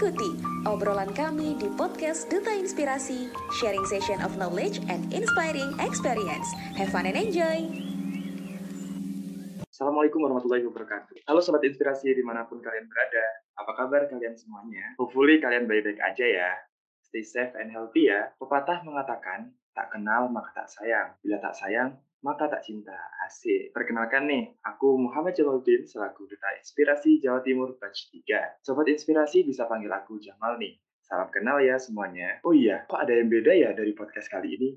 Ikuti obrolan kami di podcast Duta Inspirasi, sharing session of knowledge and inspiring experience. Have fun and enjoy! Assalamualaikum warahmatullahi wabarakatuh. Halo Sobat Inspirasi di mana pun kalian berada. Apa kabar kalian semuanya? Hopefully kalian baik-baik aja ya. Stay safe and healthy ya. Pepatah mengatakan, tak kenal maka tak sayang. Bila tak sayang, maka tak cinta. Asik. Perkenalkan nih, aku Muhammad Jamaluddin selaku Duta Inspirasi Jawa Timur Batch 3. Sobat Inspirasi bisa panggil aku Jamal nih. Salam kenal ya semuanya. Oh iya, kok ada yang beda ya dari podcast kali ini?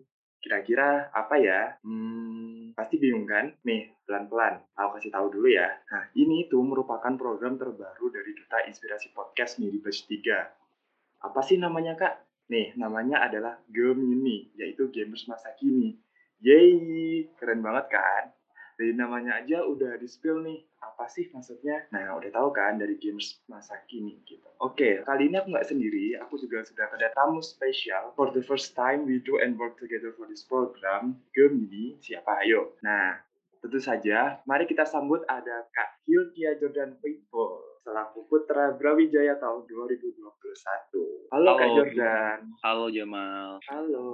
Kira-kira apa ya? Hmm, pasti bingung kan? Nih, pelan-pelan. Aku kasih tahu dulu ya. Nah, ini tuh merupakan program terbaru dari Duta Inspirasi Podcast nih di Batch 3. Apa sih namanya, Kak? Nih, namanya adalah Gemini, yaitu Gamers Masa Kini. Yeay, keren banget kan? Dari namanya aja udah di-spill nih, apa sih maksudnya? Nah, udah tahu kan dari games masa kini gitu. Oke, kali ini aku nggak sendiri, aku juga sudah ada tamu spesial. For the first time we do and work together for this program, Gemini, siapa ayo? Nah, tentu saja, mari kita sambut ada Kak Hilkia Jordan People selaku Putra Brawijaya tahun 2021. Halo, Halo Kak Jordan. Halo Jamal. Halo.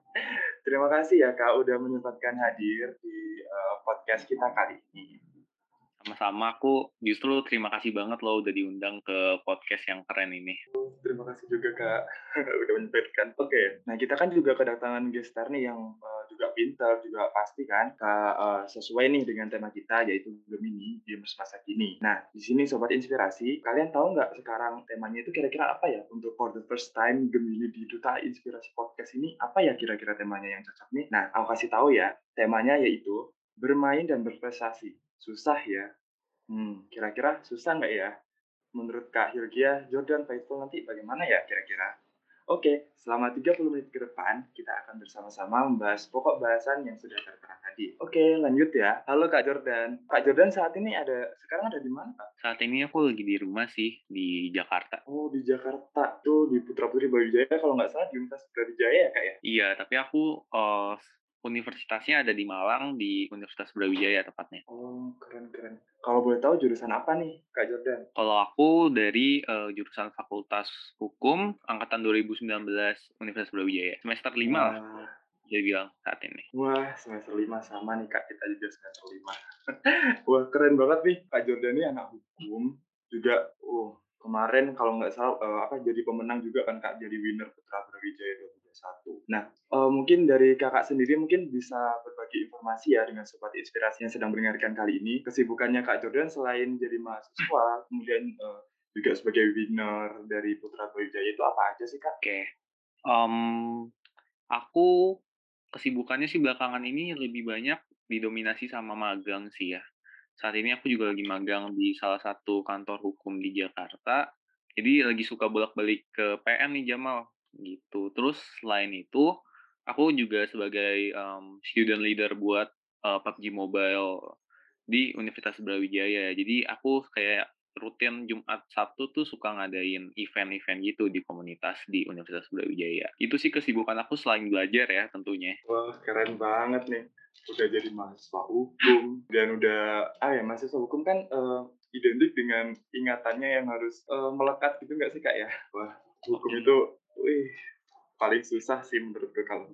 Terima kasih ya Kak udah menyempatkan hadir di uh, podcast kita kali ini. Sama-sama, aku justru terima kasih banget loh udah diundang ke podcast yang keren ini. Terima kasih juga Kak, udah menyempatkan. Oke, okay. nah kita kan juga kedatangan gestar nih yang uh, juga pintar, juga pasti kan Kak, uh, sesuai nih dengan tema kita yaitu Gemini, Games Masa Kini. Nah, di sini Sobat Inspirasi, kalian tahu nggak sekarang temanya itu kira-kira apa ya untuk for the first time Gemini di Duta Inspirasi Podcast ini, apa ya kira-kira temanya yang cocok nih? Nah, aku kasih tahu ya, temanya yaitu bermain dan berprestasi. Susah ya? Hmm, kira-kira susah nggak ya? Menurut Kak Hilgia, Jordan Faithful nanti bagaimana ya kira-kira? Oke, selama 30 menit ke depan, kita akan bersama-sama membahas pokok bahasan yang sudah tertera tadi. Oke, lanjut ya. Halo Kak Jordan. Kak Jordan saat ini ada, sekarang ada di mana Kak? Saat ini aku lagi di rumah sih, di Jakarta. Oh, di Jakarta. Tuh, di Putra Putri Brawijaya, kalau nggak salah di Universitas Brawijaya ya Kak ya? Iya, tapi aku uh, universitasnya ada di Malang di Universitas Brawijaya tepatnya. Oh keren keren. Kalau boleh tahu jurusan apa nih Kak Jordan? Kalau aku dari uh, jurusan Fakultas Hukum angkatan 2019 Universitas Brawijaya semester 5 Wah. lah. Jadi bilang saat ini. Wah, semester 5 sama nih Kak, kita juga semester 5. Wah, keren banget nih Kak Jordan ini anak hukum juga oh kemarin kalau nggak salah uh, apa jadi pemenang juga kan Kak jadi winner Putra Brawijaya 2021. Nah, uh, mungkin dari Kakak sendiri mungkin bisa berbagi informasi ya dengan sobat inspirasi yang sedang mendengarkan kali ini. Kesibukannya Kak Jordan selain jadi mahasiswa, kemudian uh, juga sebagai winner dari Putra Brawijaya itu apa aja sih Kak? Oke. Okay. Um, aku kesibukannya sih belakangan ini lebih banyak didominasi sama magang sih ya saat ini aku juga lagi magang di salah satu kantor hukum di Jakarta. Jadi lagi suka bolak-balik ke PM nih Jamal gitu. Terus selain itu, aku juga sebagai um, student leader buat uh, PUBG Mobile di Universitas Brawijaya. Jadi aku kayak rutin Jumat Sabtu tuh suka ngadain event-event gitu di komunitas di Universitas Brawijaya. Itu sih kesibukan aku selain belajar ya tentunya. Wah, keren banget nih udah jadi mahasiswa hukum dan udah ah ya mahasiswa hukum kan uh, identik dengan ingatannya yang harus uh, melekat gitu nggak sih kak ya wah hukum itu wih paling susah sih menurut gue kalau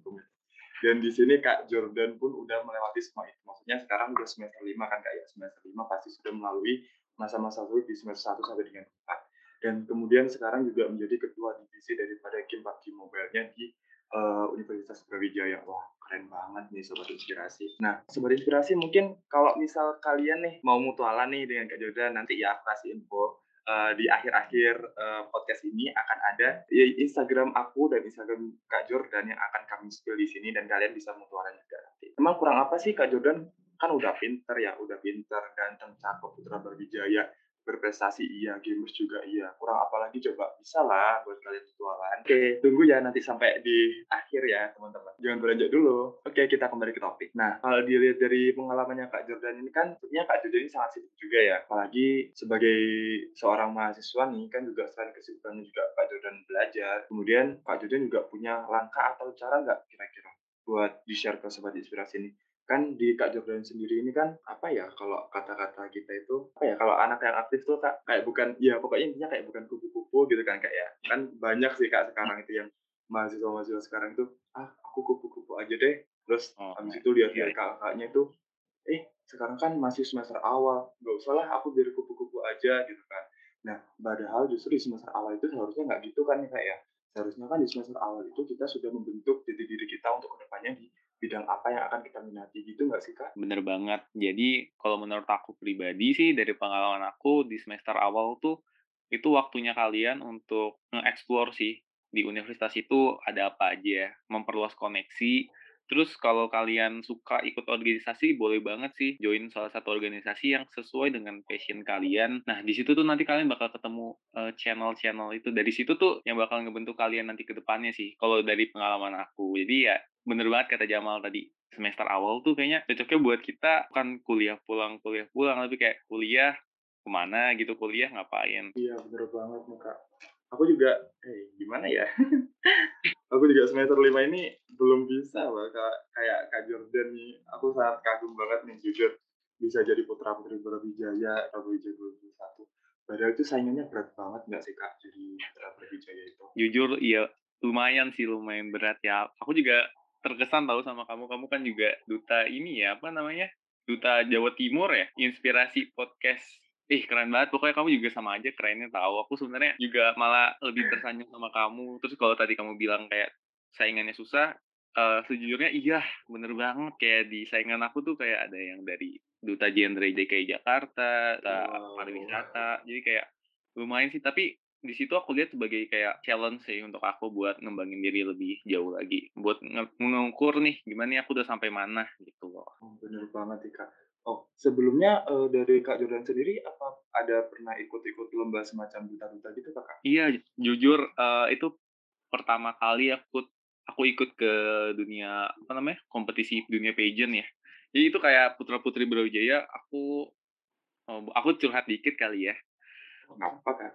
dan di sini kak Jordan pun udah melewati semua itu maksudnya sekarang udah semester lima kan kak ya semester lima pasti sudah melalui masa-masa sulit di semester satu sampai dengan empat dan kemudian sekarang juga menjadi ketua divisi daripada game PUBG Mobile-nya di uh, Universitas Brawijaya. Wah, keren banget nih Sobat Inspirasi. Nah, Sobat Inspirasi mungkin kalau misal kalian nih mau mutualan nih dengan Kak Jordan, nanti ya aku kasih info. Uh, di akhir-akhir uh, podcast ini akan ada ya, Instagram aku dan Instagram Kak Jordan yang akan kami spill di sini dan kalian bisa mutualan juga. Emang kurang apa sih Kak Jordan? Kan udah pinter ya, udah pinter, ganteng, cakep, putra berwijaya berprestasi iya, gamers juga iya. Kurang apalagi coba bisa lah buat kalian virtualan. Oke, tunggu ya nanti sampai di akhir ya teman-teman. Jangan beranjak dulu. Oke, kita kembali ke topik. Nah, kalau dilihat dari pengalamannya Kak Jordan ini kan, tentunya Kak Jordan ini sangat sibuk juga ya. Apalagi sebagai seorang mahasiswa nih kan juga selain kesibukannya juga Kak Jordan belajar. Kemudian Kak Jordan juga punya langkah atau cara nggak kira-kira buat di-share ke sobat inspirasi ini kan di Kak Jordan sendiri ini kan apa ya kalau kata-kata kita itu apa ya kalau anak yang aktif tuh kak kayak bukan ya pokoknya intinya kayak bukan kupu-kupu gitu kan kak ya. Kan banyak sih kak sekarang itu yang mahasiswa-mahasiswa sekarang itu ah aku kupu-kupu aja deh. Terus Oh, habis itu lihat iya. lihat kakaknya itu eh sekarang kan masih semester awal nggak usah lah aku biar kupu-kupu aja gitu kan. Nah padahal justru di semester awal itu seharusnya nggak gitu kan ya kak ya. Seharusnya kan di semester awal itu kita sudah membentuk diri diri kita untuk ke depannya di bidang apa yang akan kita minati gitu nggak sih kak? Bener banget. Jadi kalau menurut aku pribadi sih dari pengalaman aku di semester awal tuh itu waktunya kalian untuk nge-explore sih di universitas itu ada apa aja, memperluas koneksi. Terus kalau kalian suka ikut organisasi boleh banget sih join salah satu organisasi yang sesuai dengan passion kalian. Nah, di situ tuh nanti kalian bakal ketemu channel-channel itu. Dari situ tuh yang bakal ngebentuk kalian nanti ke depannya sih. Kalau dari pengalaman aku. Jadi ya bener banget kata Jamal tadi semester awal tuh kayaknya cocoknya buat kita bukan kuliah pulang kuliah pulang tapi kayak kuliah ke mana gitu kuliah ngapain Iya bener banget nih kak. Aku juga, eh gimana ya? aku juga semester lima ini belum bisa loh kak, kayak Kak Jordan nih. Aku sangat kagum banget nih jujur bisa jadi putra putri Brawijaya Brawijaya 2021. Padahal itu saingannya berat banget nggak sih kak jadi putra Brawijaya itu? jujur iya lumayan sih lumayan berat ya aku juga terkesan tahu sama kamu. Kamu kan juga duta ini ya apa namanya duta Jawa Timur ya inspirasi podcast. Ih keren banget. Pokoknya kamu juga sama aja kerennya tahu aku sebenarnya juga malah lebih tersanjung sama kamu. Terus kalau tadi kamu bilang kayak saingannya susah eh sejujurnya iya bener banget. Kayak di saingan aku tuh kayak ada yang dari duta genre DKI Jakarta duta Wow. pariwisata. Jadi kayak lumayan sih. Tapi di situ aku lihat sebagai kayak challenge sih untuk aku buat ngembangin diri lebih jauh lagi buat mengukur nih gimana nih aku udah sampai mana gitu loh Oh, bener banget nih kak. Oh sebelumnya eh, dari Kak Jordan sendiri apa ada pernah ikut-ikut lomba semacam duta-duta gitu kakak? iya jujur eh, itu pertama kali aku aku ikut ke dunia apa namanya kompetisi dunia pageant ya jadi itu kayak putra putri Brawijaya aku oh, aku curhat dikit kali ya Kenapa kak?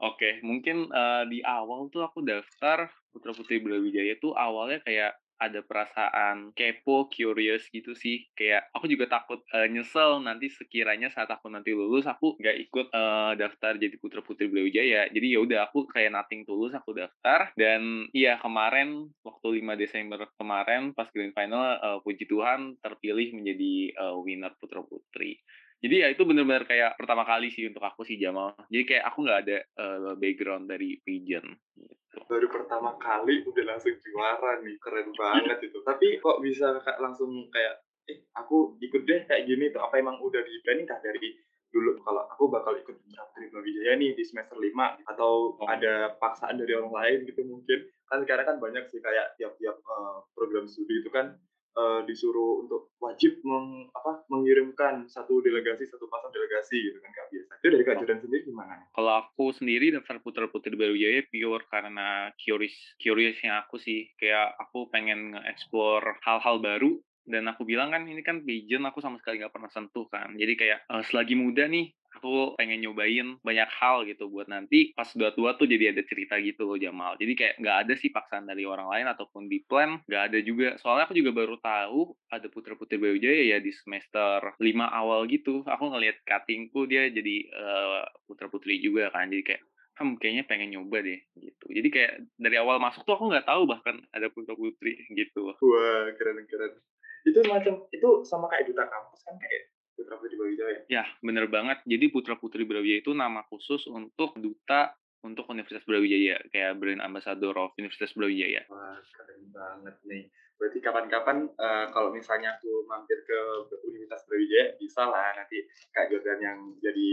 Oke, mungkin eh, di awal tuh aku daftar Putra Putri Brawijaya tuh awalnya kayak ada perasaan kepo, curious gitu sih. Kayak aku juga takut eh, nyesel nanti sekiranya saat aku nanti lulus aku nggak ikut eh, daftar jadi Putra Putri Brawijaya. Jadi ya udah aku kayak nothing tulus aku daftar dan iya kemarin waktu 5 Desember kemarin pas grand final eh, puji Tuhan terpilih menjadi eh, winner Putra Putri. Jadi ya itu benar-benar kayak pertama kali sih untuk aku sih Jamal. Jadi kayak aku nggak ada eh, background dari pageant gitu. baru pertama kali udah langsung juara nih keren banget itu tapi kok bisa kakak langsung kayak eh aku ikut deh kayak gini tuh apa emang udah di planning kah dari dulu kalau aku bakal ikut Putra Brawijaya nih di semester 5 atau Oh. ada paksaan dari orang lain gitu mungkin kan sekarang kan banyak sih kayak tiap-tiap eh, program studi itu kan eh, disuruh untuk wajib meng, apa, mengirimkan satu delegasi satu pasang delegasi gitu kan kak biasa itu dari kak. Jordan sendiri gimana Kalau aku sendiri daftar Putra Putri Brawijaya pure karena curious curiousnya aku sih. Kayak aku pengen nge-explore hal-hal baru dan aku bilang kan ini kan pageant aku sama sekali nggak pernah sentuh kan. Jadi kayak eh, selagi muda nih aku pengen nyobain banyak hal gitu buat nanti pas udah tua tuh jadi ada cerita gitu loh Jamal. Jadi kayak nggak ada sih paksaan dari orang lain ataupun di plan nggak ada juga. Soalnya aku juga baru tahu ada Putra Putri Brawijaya ya di semester 5 awal gitu. Aku ngelihat cuttingku dia jadi eh, Putra Putri juga kan. Jadi kayak hmm, kayaknya pengen nyoba deh gitu. Jadi kayak dari awal masuk tuh aku nggak tahu bahkan ada Putra Putri gitu. Wah, keren keren. Itu semacam itu sama kayak duta kampus kan kayak Putra Putri Brawijaya. Ya, bener banget. Jadi Putra Putri Brawijaya itu nama khusus untuk duta untuk Universitas Brawijaya, kayak brand ambassador of Universitas Brawijaya. Wah, keren banget nih. Berarti kapan-kapan eh, kalau misalnya aku mampir ke Universitas Brawijaya bisa lah nanti Kak Jordan yang jadi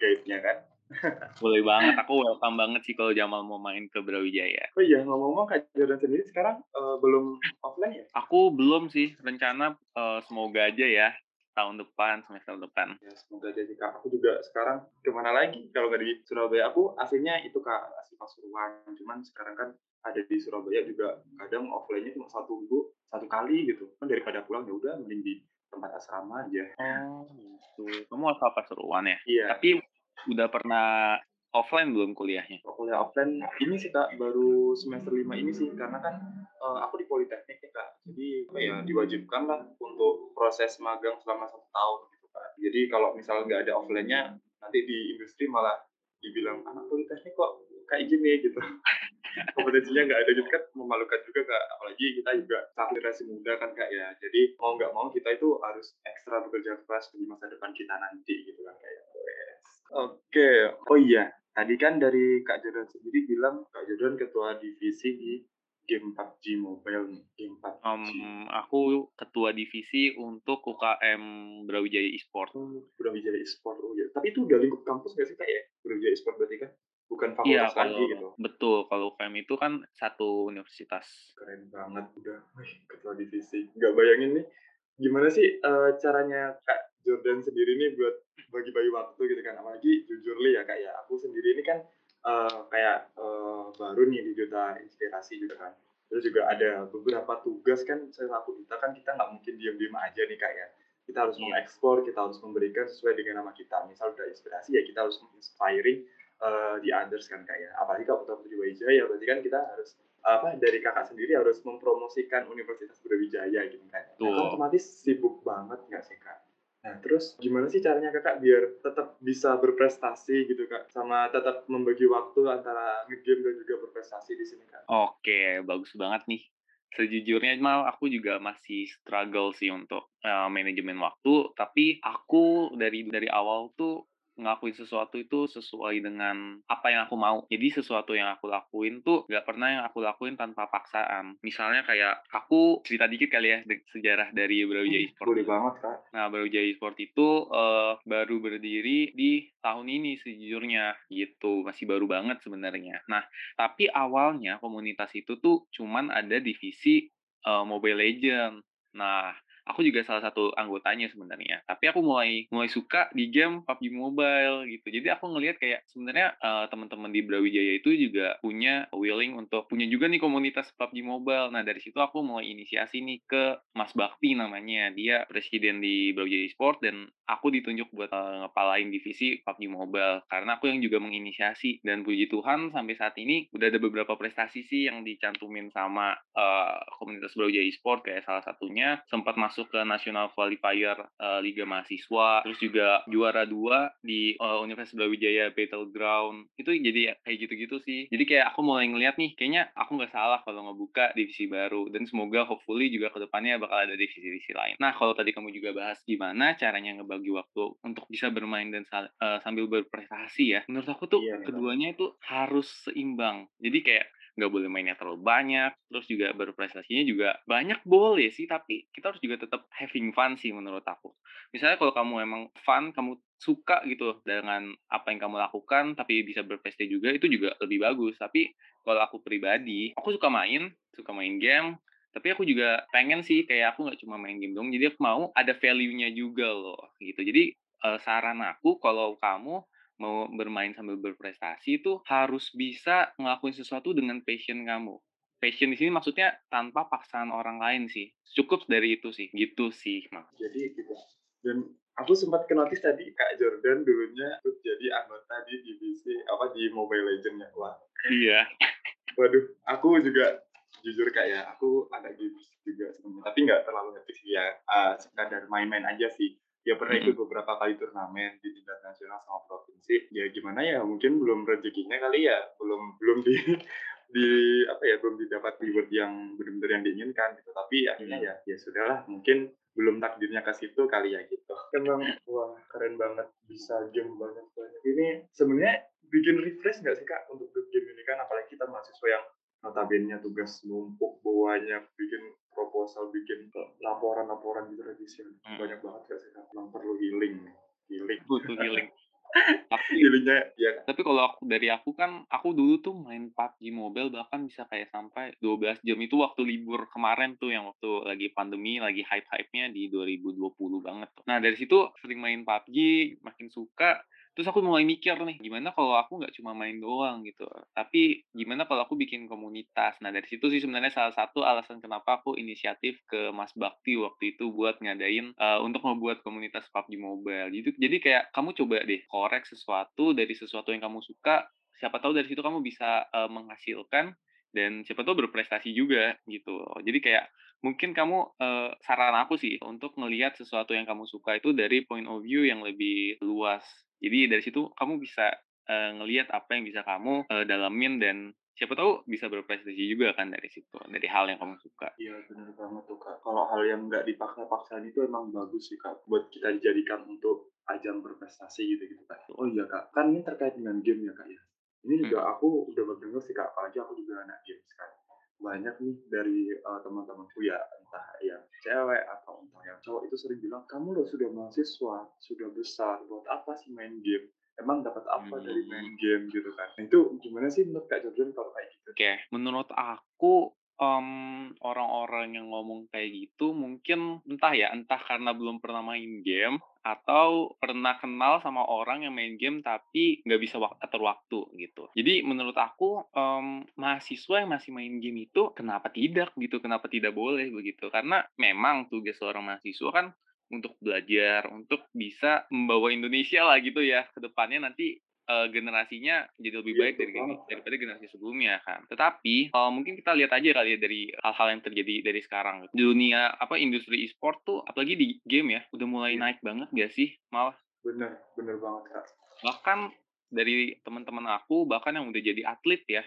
guide-nya kan. Boleh banget, aku welcome banget sih kalau Jamal mau main ke Brawijaya. Oh iya, ngomong-ngomong Kak Jordan sendiri sekarang eh, belum offline ya? Aku belum sih, rencana eh, semoga aja ya tahun depan, semester depan. Ya, semoga aja sih Kak. Aku juga sekarang ke mana lagi kalau nggak di Surabaya. Aku aslinya itu Kak, asli Pasuruan. Cuman sekarang kan ada di Surabaya juga kadang offline-nya cuma satu minggu, satu kali gitu. Kan daripada pulang ya udah mending di tempat asrama aja. Oh, gitu. Kamu asal Pasuruan ya? Iya. Tapi udah pernah offline belum kuliahnya? Kuliah offline ini sih Kak, baru semester 5 ini sih karena kan uh, aku di Politeknik ya Kak. Jadi apa ya diwajibkan lah untuk proses magang selama satu tahun gitu Kak. Jadi kalau misalnya nggak ada offline-nya nanti di industri malah dibilang anak Politeknik kok kayak gini gitu kompetensinya nggak ada gitu kan memalukan juga kak apalagi kita juga generasi muda kan kak ya jadi mau nggak mau kita itu harus ekstra bekerja keras di masa depan kita nanti gitu kan kayak oke okay. oh iya tadi kan dari kak Jordan sendiri bilang kak Jordan ketua divisi di game PUBG Mobile nih, game PUBG. Um, aku ketua divisi untuk UKM Brawijaya Esport. Oh, Brawijaya Esport, oh ya. Tapi itu udah lingkup kampus nggak sih kak ya? Brawijaya Esport berarti kan? bukan Iya, fakultas lagi kalau gitu. betul, kalau UKM itu kan satu universitas. Keren banget udah, wih, ketua divisi. Nggak bayangin nih, gimana sih eh, caranya Kak Jordan sendiri nih buat bagi-bagi waktu gitu kan. Apalagi jujur li ya Kak ya, aku sendiri ini kan eh, kayak eh, baru nih di Duta Inspirasi gitu kan. Terus juga ada beberapa tugas kan selaku duta kan kita nggak mungkin diam-diam aja nih Kak ya. Kita harus Iya. mengekspor, kita harus memberikan sesuai dengan nama kita. Misal udah inspirasi ya kita harus menginspiring eh, di others kan kak ya apalagi kalau Putra Putri Wijaya berarti kan kita harus apa dari kakak sendiri harus mempromosikan Universitas Brawijaya gitu kan nah, Betul. kan otomatis sibuk banget nggak sih kak nah terus gimana sih caranya kakak biar tetap bisa berprestasi gitu kak sama tetap membagi waktu antara ngegame dan juga berprestasi di sini kak Oke, bagus banget nih. Sejujurnya mal aku juga masih struggle sih untuk eh, manajemen waktu, tapi aku dari dari awal tuh ngelakuin sesuatu itu sesuai dengan apa yang aku mau. Jadi sesuatu yang aku lakuin tuh nggak pernah yang aku lakuin tanpa paksaan. Misalnya kayak aku cerita dikit kali ya sejarah dari Brawijaya Esport. boleh banget kak Nah, Brawijaya Esport itu eh, baru berdiri di tahun ini sejujurnya gitu, masih baru banget sebenarnya. Nah, tapi awalnya komunitas itu tuh cuman ada divisi eh, Mobile Legend. Nah, aku juga salah satu anggotanya sebenarnya. Tapi aku mulai mulai suka di game PUBG Mobile gitu. Jadi aku ngelihat kayak sebenarnya eh, teman-teman di Brawijaya itu juga punya willing untuk punya juga nih komunitas PUBG Mobile. Nah, dari situ aku mulai inisiasi nih ke Mas Bakti namanya. Dia presiden di Brawijaya Sport dan aku ditunjuk buat eh, ngepalain divisi PUBG Mobile karena aku yang juga menginisiasi dan puji Tuhan sampai saat ini udah ada beberapa prestasi sih yang dicantumin sama eh, komunitas Brawijaya Sport kayak salah satunya sempat masuk ke national qualifier eh, Liga Mahasiswa terus juga juara dua di eh, Universitas Brawijaya Battleground. Itu jadi ya kayak gitu-gitu sih. Jadi kayak aku mulai ngeliat nih kayaknya aku nggak salah kalau ngebuka divisi baru. Dan semoga hopefully juga ke depannya bakal ada divisi-divisi lain. Nah kalau tadi kamu juga bahas gimana caranya ngebagi waktu untuk bisa bermain dan sal- eh, sambil berprestasi ya menurut aku tuh Iya, keduanya itu harus seimbang. Jadi kayak nggak boleh mainnya terlalu banyak terus juga berprestasinya juga banyak boleh sih tapi kita harus juga tetap having fun sih menurut aku. Misalnya kalau kamu emang fun kamu suka gitu dengan apa yang kamu lakukan tapi bisa berprestasi juga itu juga lebih bagus. Tapi kalau aku pribadi aku suka main suka main game tapi aku juga pengen sih kayak aku nggak cuma main game dong jadi aku mau ada value-nya juga loh gitu. Jadi eh, saran aku kalau kamu mau bermain sambil berprestasi itu harus bisa ngelakuin sesuatu dengan passion kamu. Passion di sini maksudnya tanpa paksaan orang lain sih. Cukup dari itu sih, gitu sih, Mas. jadi gitu dan aku sempat ke notice tadi Kak Jordan dulunya ikut jadi anggota di divisi apa di Mobile Legends ya wah Iya. Waduh, aku juga jujur kak ya, aku agak games juga sebenarnya, tapi nggak terlalu ngerti sih ya, uh, sekadar main-main aja sih. Ya pernah ikut beberapa kali turnamen di tingkat nasional sama provinsi. Ya gimana ya, mungkin belum rezekinya kali ya, belum belum di di apa ya, belum didapat reward yang benar-benar yang diinginkan gitu. Tapi akhirnya ya ya sudahlah, mungkin belum takdirnya ke situ kali ya gitu. Emang wah keren banget bisa game banyak banyak. Ini sebenarnya bikin refresh nggak sih kak untuk game ini kan apalagi kita mahasiswa yang notabene tugas numpuk banyak bikin proposal bikin laporan-laporan gitu revisi Hmm. banyak banget gak sih memang perlu healing healing Butuh healing. Tapi healingnya ya tapi kalau aku dari aku kan aku dulu tuh main PUBG Mobile bahkan bisa kayak sampai 12 jam itu waktu libur kemarin tuh yang waktu lagi pandemi lagi hype-hype-nya di 2020 banget tuh. Nah, dari situ sering main PUBG, makin suka Terus aku mulai mikir nih, gimana kalau aku nggak cuma main doang gitu, tapi gimana kalau aku bikin komunitas. Nah dari situ sih sebenarnya salah satu alasan kenapa aku inisiatif ke Mas Bakti waktu itu buat ngadain, eee, untuk membuat komunitas PUBG Mobile. Jadi jadi kayak kamu coba deh korek sesuatu dari sesuatu yang kamu suka, siapa tahu dari situ kamu bisa, eee, menghasilkan dan siapa tahu berprestasi juga gitu. Jadi kayak mungkin kamu, eee, saran aku sih untuk ngelihat sesuatu yang kamu suka itu dari point of view yang lebih luas. Jadi dari situ kamu bisa, eee, ngelihat apa yang bisa kamu, eee, dalemin dan siapa tahu bisa berprestasi juga kan dari situ, dari hal yang kamu suka. Iya bener banget tuh Kak. Kalau hal yang nggak dipaksa-paksain itu emang bagus sih Kak, buat kita dijadikan untuk ajang berprestasi gitu-gitu Kak. Oh iya Kak, kan ini terkait dengan game ya Kak ya. Ini juga Mhm, aku udah mendengar sih Kak, apalagi aku juga anak games kan. Banyak nih dari eh, teman-temanku ya, entah yang cewek atau entah yang cowok itu sering bilang, kamu loh sudah mahasiswa, sudah besar, buat apa sih main game? Emang dapat apa dari mmm. main game gitu kan? Nah itu gimana sih menurut Kak Jordan kalau kayak gitu? Oke, menurut aku, mmm, orang-orang yang ngomong kayak gitu mungkin entah ya, entah karena belum pernah main game atau pernah kenal sama orang yang main game tapi nggak bisa wak atur waktu gitu. Jadi menurut aku, mmm, mahasiswa yang masih main game itu kenapa tidak gitu, kenapa tidak boleh begitu. Karena memang tugas seorang mahasiswa kan untuk belajar, untuk bisa membawa Indonesia lah gitu ya ke depannya nanti Eee, generasinya jadi lebih Iya baik dari daripada generasi sebelumnya kan. Tetapi, eee, mungkin kita lihat aja kali ya dari hal-hal yang terjadi dari sekarang. Dunia apa, industri e-sport tuh apalagi di game ya, udah mulai Iya naik banget nggak sih? Malah bener, bener banget Kak. bahkan dari teman-teman aku, bahkan yang udah jadi atlet ya,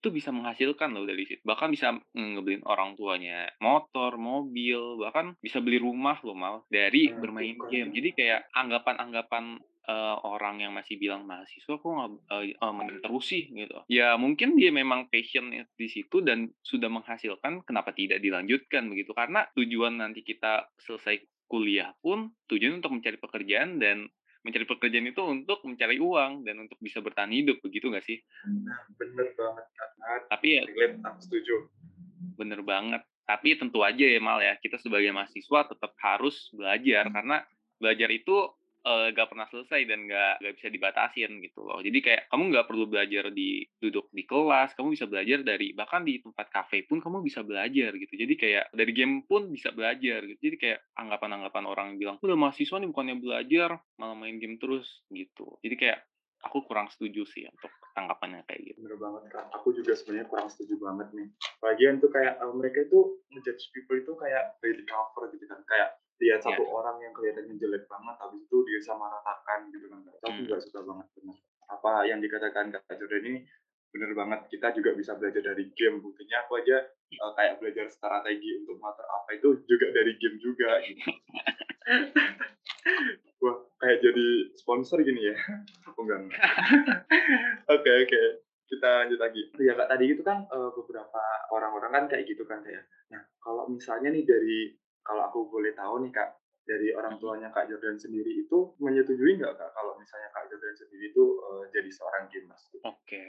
itu bisa menghasilkan loh dari situ. Bahkan bisa, ngebeliin orang tuanya motor, mobil, bahkan bisa beli rumah loh Mal, dari Nah bermain kan. game. Jadi kayak anggapan-anggapan, eee, orang yang masih bilang mahasiswa kok nggak eee, eee, main terus sih gitu. Ya mungkin dia memang passion-nya di situ dan sudah menghasilkan, kenapa tidak dilanjutkan begitu. Karena tujuan nanti kita selesai kuliah pun tujuan untuk mencari pekerjaan dan mencari pekerjaan itu untuk mencari uang dan untuk bisa bertahan hidup, begitu nggak sih? Nah, bener banget, Kak, Tapi ya relate, aku setuju. Bener banget. Tapi tentu aja ya, Mal, ya, kita sebagai mahasiswa tetap harus belajar, karena belajar itu, eee, nggak pernah selesai dan nggak nggak bisa dibatasin gitu loh. Jadi kayak kamu nggak perlu belajar di duduk di kelas, kamu bisa belajar dari bahkan di tempat kafe pun kamu bisa belajar gitu. Jadi kayak dari game pun bisa belajar gitu. Jadi kayak anggapan-anggapan orang yang bilang, "Udah mahasiswa nih bukannya belajar, malah main game terus," gitu. Jadi kayak aku kurang setuju sih untuk anggapannya kayak gitu. Bener banget, Kak. Aku juga sebenarnya kurang setuju banget nih. Lagian tuh kayak, eee, mereka itu nge-judge people itu kayak the cover gitu kan. Kayak lihat Iya, satu orang yang kelihatannya jelek disamaratakan gitu kan. Itu mhm. nggak suka banget, bener. Apa yang dikatakan Kak Jordan ini bener banget. Kita juga bisa belajar dari game. Buktinya aku aja, eee, kayak belajar strategi untuk motor apa itu juga dari game juga gitu. Wah, kayak jadi sponsor gini ya? Aku enggak. Oke oke, kita lanjut lagi. Iya Kak, tadi itu kan, eee, beberapa orang-orang kan kayak gitu kan Kak ya. Nah, kalau misalnya nih dari kalau aku boleh tahu nih Kak, dari orang tuanya Kak Jordan sendiri itu menyetujui nggak Kak, kalau misalnya Kak Jordan sendiri itu, eee, jadi seorang gamers gitu? Oke,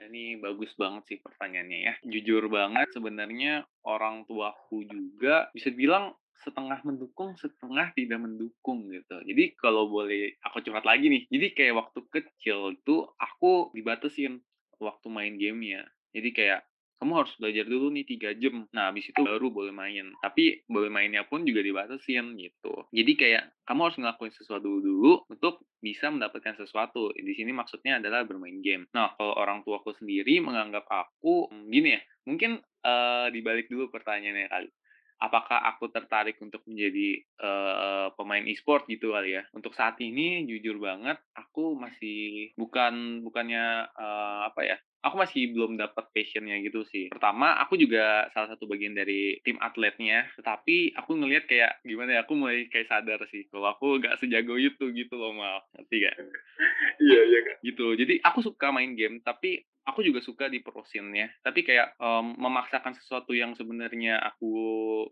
ini bagus banget sih pertanyaannya ya. Jujur banget sebenarnya orang tuaku juga bisa dibilang setengah mendukung, setengah tidak mendukung gitu. Jadi kalau boleh aku curhat lagi nih, jadi kayak waktu kecil itu aku dibatasin waktu main gamenya. Jadi kayak kamu harus belajar dulu nih 3 jam. Nah, habis itu baru boleh main. Tapi boleh mainnya pun juga dibatasin gitu. Jadi kayak kamu harus ngelakuin sesuatu dulu untuk bisa mendapatkan sesuatu. Di sini maksudnya adalah bermain game. Nah, kalau orang tuaku sendiri menganggap aku, mmm, gini ya, mungkin, eee, dibalik dulu pertanyaannya kali. Apakah aku tertarik untuk menjadi, eee, pemain e-sport gitu kali ya? Untuk saat ini jujur banget aku masih bukan bukannya, eee, apa ya, aku masih belum dapat passion-nya gitu sih. Pertama, aku juga salah satu bagian dari tim atletnya, tetapi aku ngelihat kayak gimana ya, aku mulai kayak sadar sih kalau aku nggak sejago itu gitu loh, Mal, ngerti nggak? Iya iya Kak. Gitu. Jadi aku suka main game, tapi aku juga suka diperusinnya. Tapi kayak, mmm, memaksakan sesuatu yang sebenarnya aku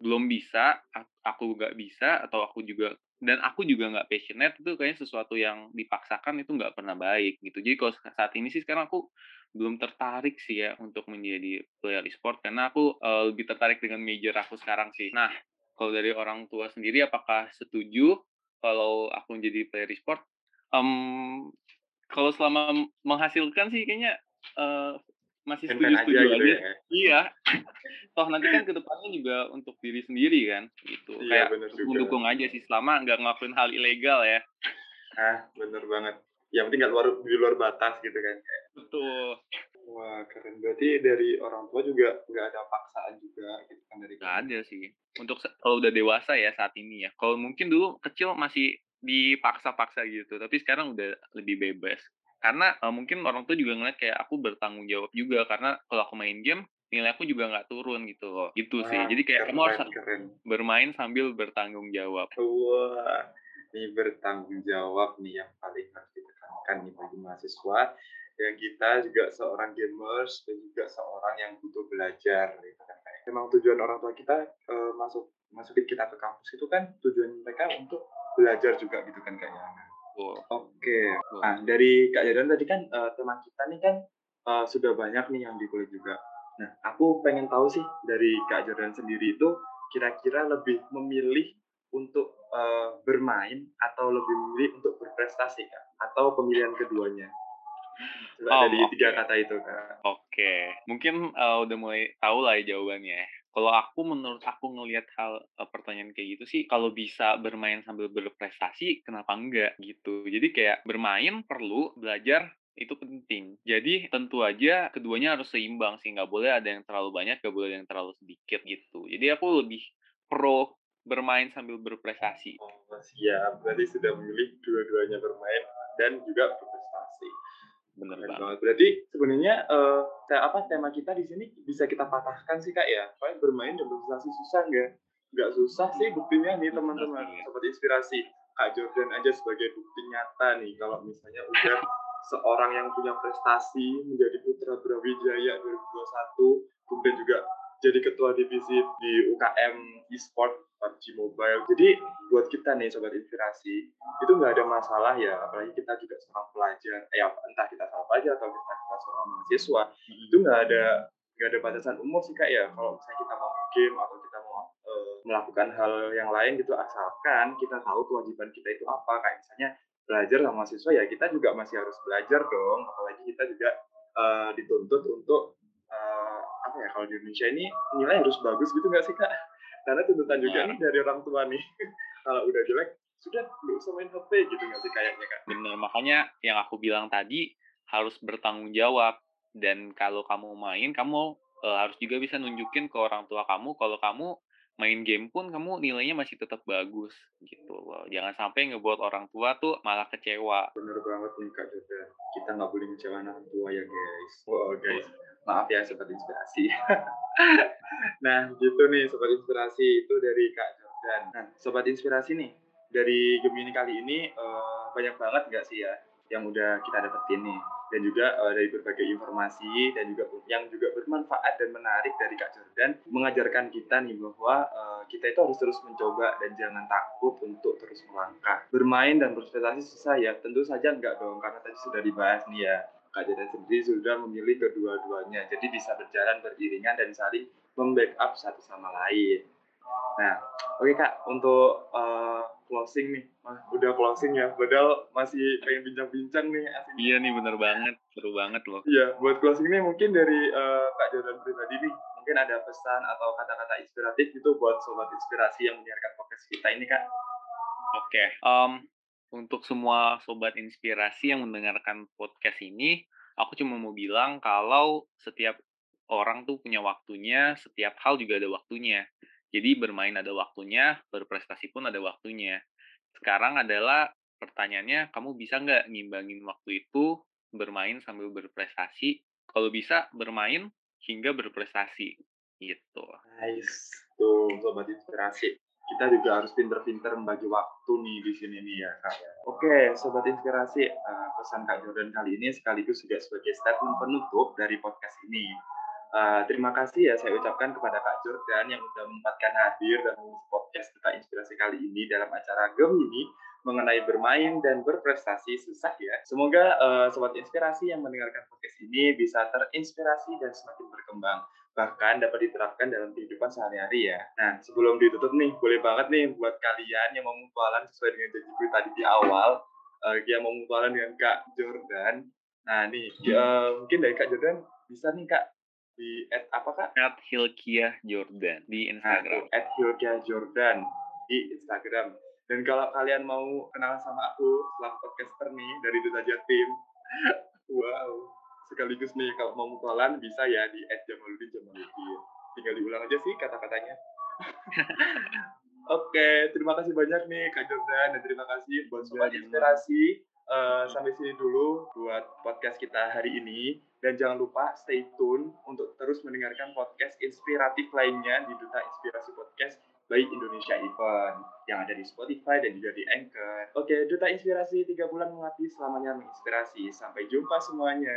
belum bisa, ak aku nggak bisa, atau aku juga dan aku juga nggak passionate itu kayaknya sesuatu yang dipaksakan itu nggak pernah baik gitu. Jadi kalau sa saat ini sih sekarang aku belum tertarik sih ya untuk menjadi player e-sport karena aku, eee, lebih tertarik dengan major aku sekarang sih. Nah, kalau dari orang tua sendiri apakah setuju kalau aku menjadi player e-sport? Um, kalau selama menghasilkan sih kayaknya uh, masih setuju-setuju aja, aja. Gitu ya. Iya. Toh nanti kan ke depannya juga untuk diri sendiri kan, gitu. Iya, Kayak mendukung aja sih selama nggak ngelakuin hal ilegal ya. Ah, bener banget. Yang penting nggak luar di luar batas gitu kan. Betul. Wah keren. Berarti dari orang tua juga nggak ada paksaan juga gitu kan dari. Nggak ada sih. Untuk kalau udah dewasa ya saat ini ya. Kalau mungkin dulu kecil masih dipaksa-paksa gitu, tapi sekarang udah lebih bebas karena uh, mungkin orang tua juga ngeliat kayak aku bertanggung jawab juga karena kalau aku main game nilai aku juga nggak turun gitu loh. Gitu Wah, sih jadi kayak keren, kamu harus keren. bermain sambil bertanggung jawab. Wah ini bertanggung jawab nih yang paling harus ditekankan nih bagi mahasiswa. Yang kita juga seorang gamers dan juga seorang yang butuh belajar gitu kan memang tujuan orang tua kita uh, masuk masukin kita ke kampus itu kan tujuan mereka untuk belajar juga gitu kan kayaknya Oke. Okay. Nah, dari Kak Jadan tadi kan uh, teman kita nih kan uh, sudah banyak nih yang dikulik juga. Nah, aku pengen tahu sih dari Kak Jordan sendiri itu kira-kira lebih memilih untuk uh, bermain atau lebih memilih untuk berprestasi Kak? Atau pemilihan keduanya? Coba oh, dari okay. tiga kata itu Kak. Oke, okay. mungkin uh, udah mulai tahu lah ya jawabannya. Kalau aku menurut aku ngelihat hal uh, pertanyaan kayak gitu sih, kalau bisa bermain sambil berprestasi, kenapa enggak gitu. Jadi kayak bermain perlu, belajar itu penting. Jadi tentu aja keduanya harus seimbang sih, nggak boleh ada yang terlalu banyak, nggak boleh ada yang terlalu sedikit gitu. Jadi aku lebih pro bermain sambil berprestasi. Oh, siap. Berarti sudah memilih dua-duanya bermain dan juga berprestasi. Benar banget. Berarti sebenarnya uh, apa tema kita di sini bisa kita patahkan sih kak ya. Soalnya bermain dan berprestasi susah nggak? Nggak susah sih buktinya nih teman-teman. Seperti inspirasi Kak Jordan aja sebagai bukti nyata nih kalau misalnya udah seorang yang punya prestasi menjadi putra Brawijaya 2021 kemudian juga jadi ketua divisi di UKM e-sport PUBG Mobile. Jadi buat kita nih sobat inspirasi itu nggak ada masalah ya, apalagi kita juga seorang pelajar, eh entah kita seorang pelajar atau kita, kita seorang mahasiswa, hmm. itu nggak ada nggak ada batasan umur sih kak ya. Kalau misalnya kita mau game atau kita mau uh, melakukan hal yang lain gitu, asalkan kita tahu kewajiban kita itu apa. Kayak misalnya belajar sama mahasiswa ya kita juga masih harus belajar dong, apalagi kita juga uh, dituntut untuk apa ya kalau di Indonesia ini nilai harus bagus gitu nggak sih kak? Karena tuntutan juga nah. nih dari orang tua nih. kalau udah jelek sudah nggak usah main HP gitu nggak sih kayaknya kak? Bener makanya yang aku bilang tadi harus bertanggung jawab dan kalau kamu main kamu uh, harus juga bisa nunjukin ke orang tua kamu kalau kamu main game pun kamu nilainya masih tetap bagus gitu loh. Jangan sampai ngebuat orang tua tuh malah kecewa. Bener banget nih Kak Joda. Kita nggak boleh ngecewa orang tua ya guys. Wow guys, maaf ya sobat inspirasi. nah gitu nih sobat inspirasi itu dari Kak Jordan. Nah sobat inspirasi nih dari Gemini kali ini uh, banyak banget nggak sih ya yang udah kita dapetin nih dan juga uh, dari berbagai informasi dan juga yang juga bermanfaat dan menarik dari Kak Jordan mengajarkan kita nih bahwa uh, kita itu harus terus mencoba dan jangan takut untuk terus melangkah. Bermain dan berprestasi susah ya, tentu saja enggak dong karena tadi sudah dibahas nih ya. Kak Jordan sendiri sudah memilih kedua-duanya, jadi bisa berjalan beriringan dan saling membackup satu sama lain. Nah, oke okay, Kak, untuk uh, closing nih, udah closing ya, padahal masih pengen bincang-bincang nih. Aslinya. Iya nih, bener banget, seru banget loh. Iya, buat closing nih mungkin dari uh, Kak Jordan pribadi nih, mungkin ada pesan atau kata-kata inspiratif gitu buat sobat inspirasi yang mendengarkan podcast kita ini Kak. Oke, okay. um, untuk semua sobat inspirasi yang mendengarkan podcast ini, aku cuma mau bilang kalau setiap orang tuh punya waktunya, setiap hal juga ada waktunya. Jadi bermain ada waktunya, berprestasi pun ada waktunya. Sekarang adalah pertanyaannya, kamu bisa nggak ngimbangin waktu itu bermain sambil berprestasi? Kalau bisa, bermain hingga berprestasi. Gitu. Nice. Tuh, sobat inspirasi. Kita juga harus pinter-pinter membagi waktu nih di sini nih ya, Kak. Oke, sobat inspirasi, uh, pesan Kak Jordan kali ini sekaligus juga sebagai statement penutup dari podcast ini. Uh, terima kasih ya saya ucapkan kepada Kak Jordan yang sudah menyempatkan hadir dan podcast kita inspirasi kali ini dalam acara Gemini mengenai bermain dan berprestasi susah ya. Semoga uh, sobat inspirasi yang mendengarkan podcast ini bisa terinspirasi dan semakin berkembang bahkan dapat diterapkan dalam kehidupan sehari-hari ya. Nah, sebelum ditutup nih, boleh banget nih buat kalian yang mau mutualan sesuai dengan janji gue tadi di awal, uh, yang mau mutualan dengan Kak Jordan. Nah nih, ya, mungkin dari Kak Jordan bisa nih Kak di at apa Kak? At Hilkiah Jordan di Instagram. Nah, at Hilkiah Jordan di Instagram. Dan kalau kalian mau kenalan sama aku selaku podcaster nih dari Duta Jatim, wow, sekaligus nih kalau mau mutualan bisa ya di Jamaludin Jamaludin. Tinggal diulang aja sih kata-katanya. Oke, terima kasih banyak nih Kak Jordan dan terima kasih buat semua inspirasi. Uh, sampai sini dulu buat podcast kita hari ini dan jangan lupa stay tune untuk terus mendengarkan podcast inspiratif lainnya di Duta Inspirasi Podcast by Indonesia Event yang ada di Spotify dan juga di Anchor. Oke, Duta Inspirasi tiga bulan melatih selamanya menginspirasi. Sampai jumpa semuanya.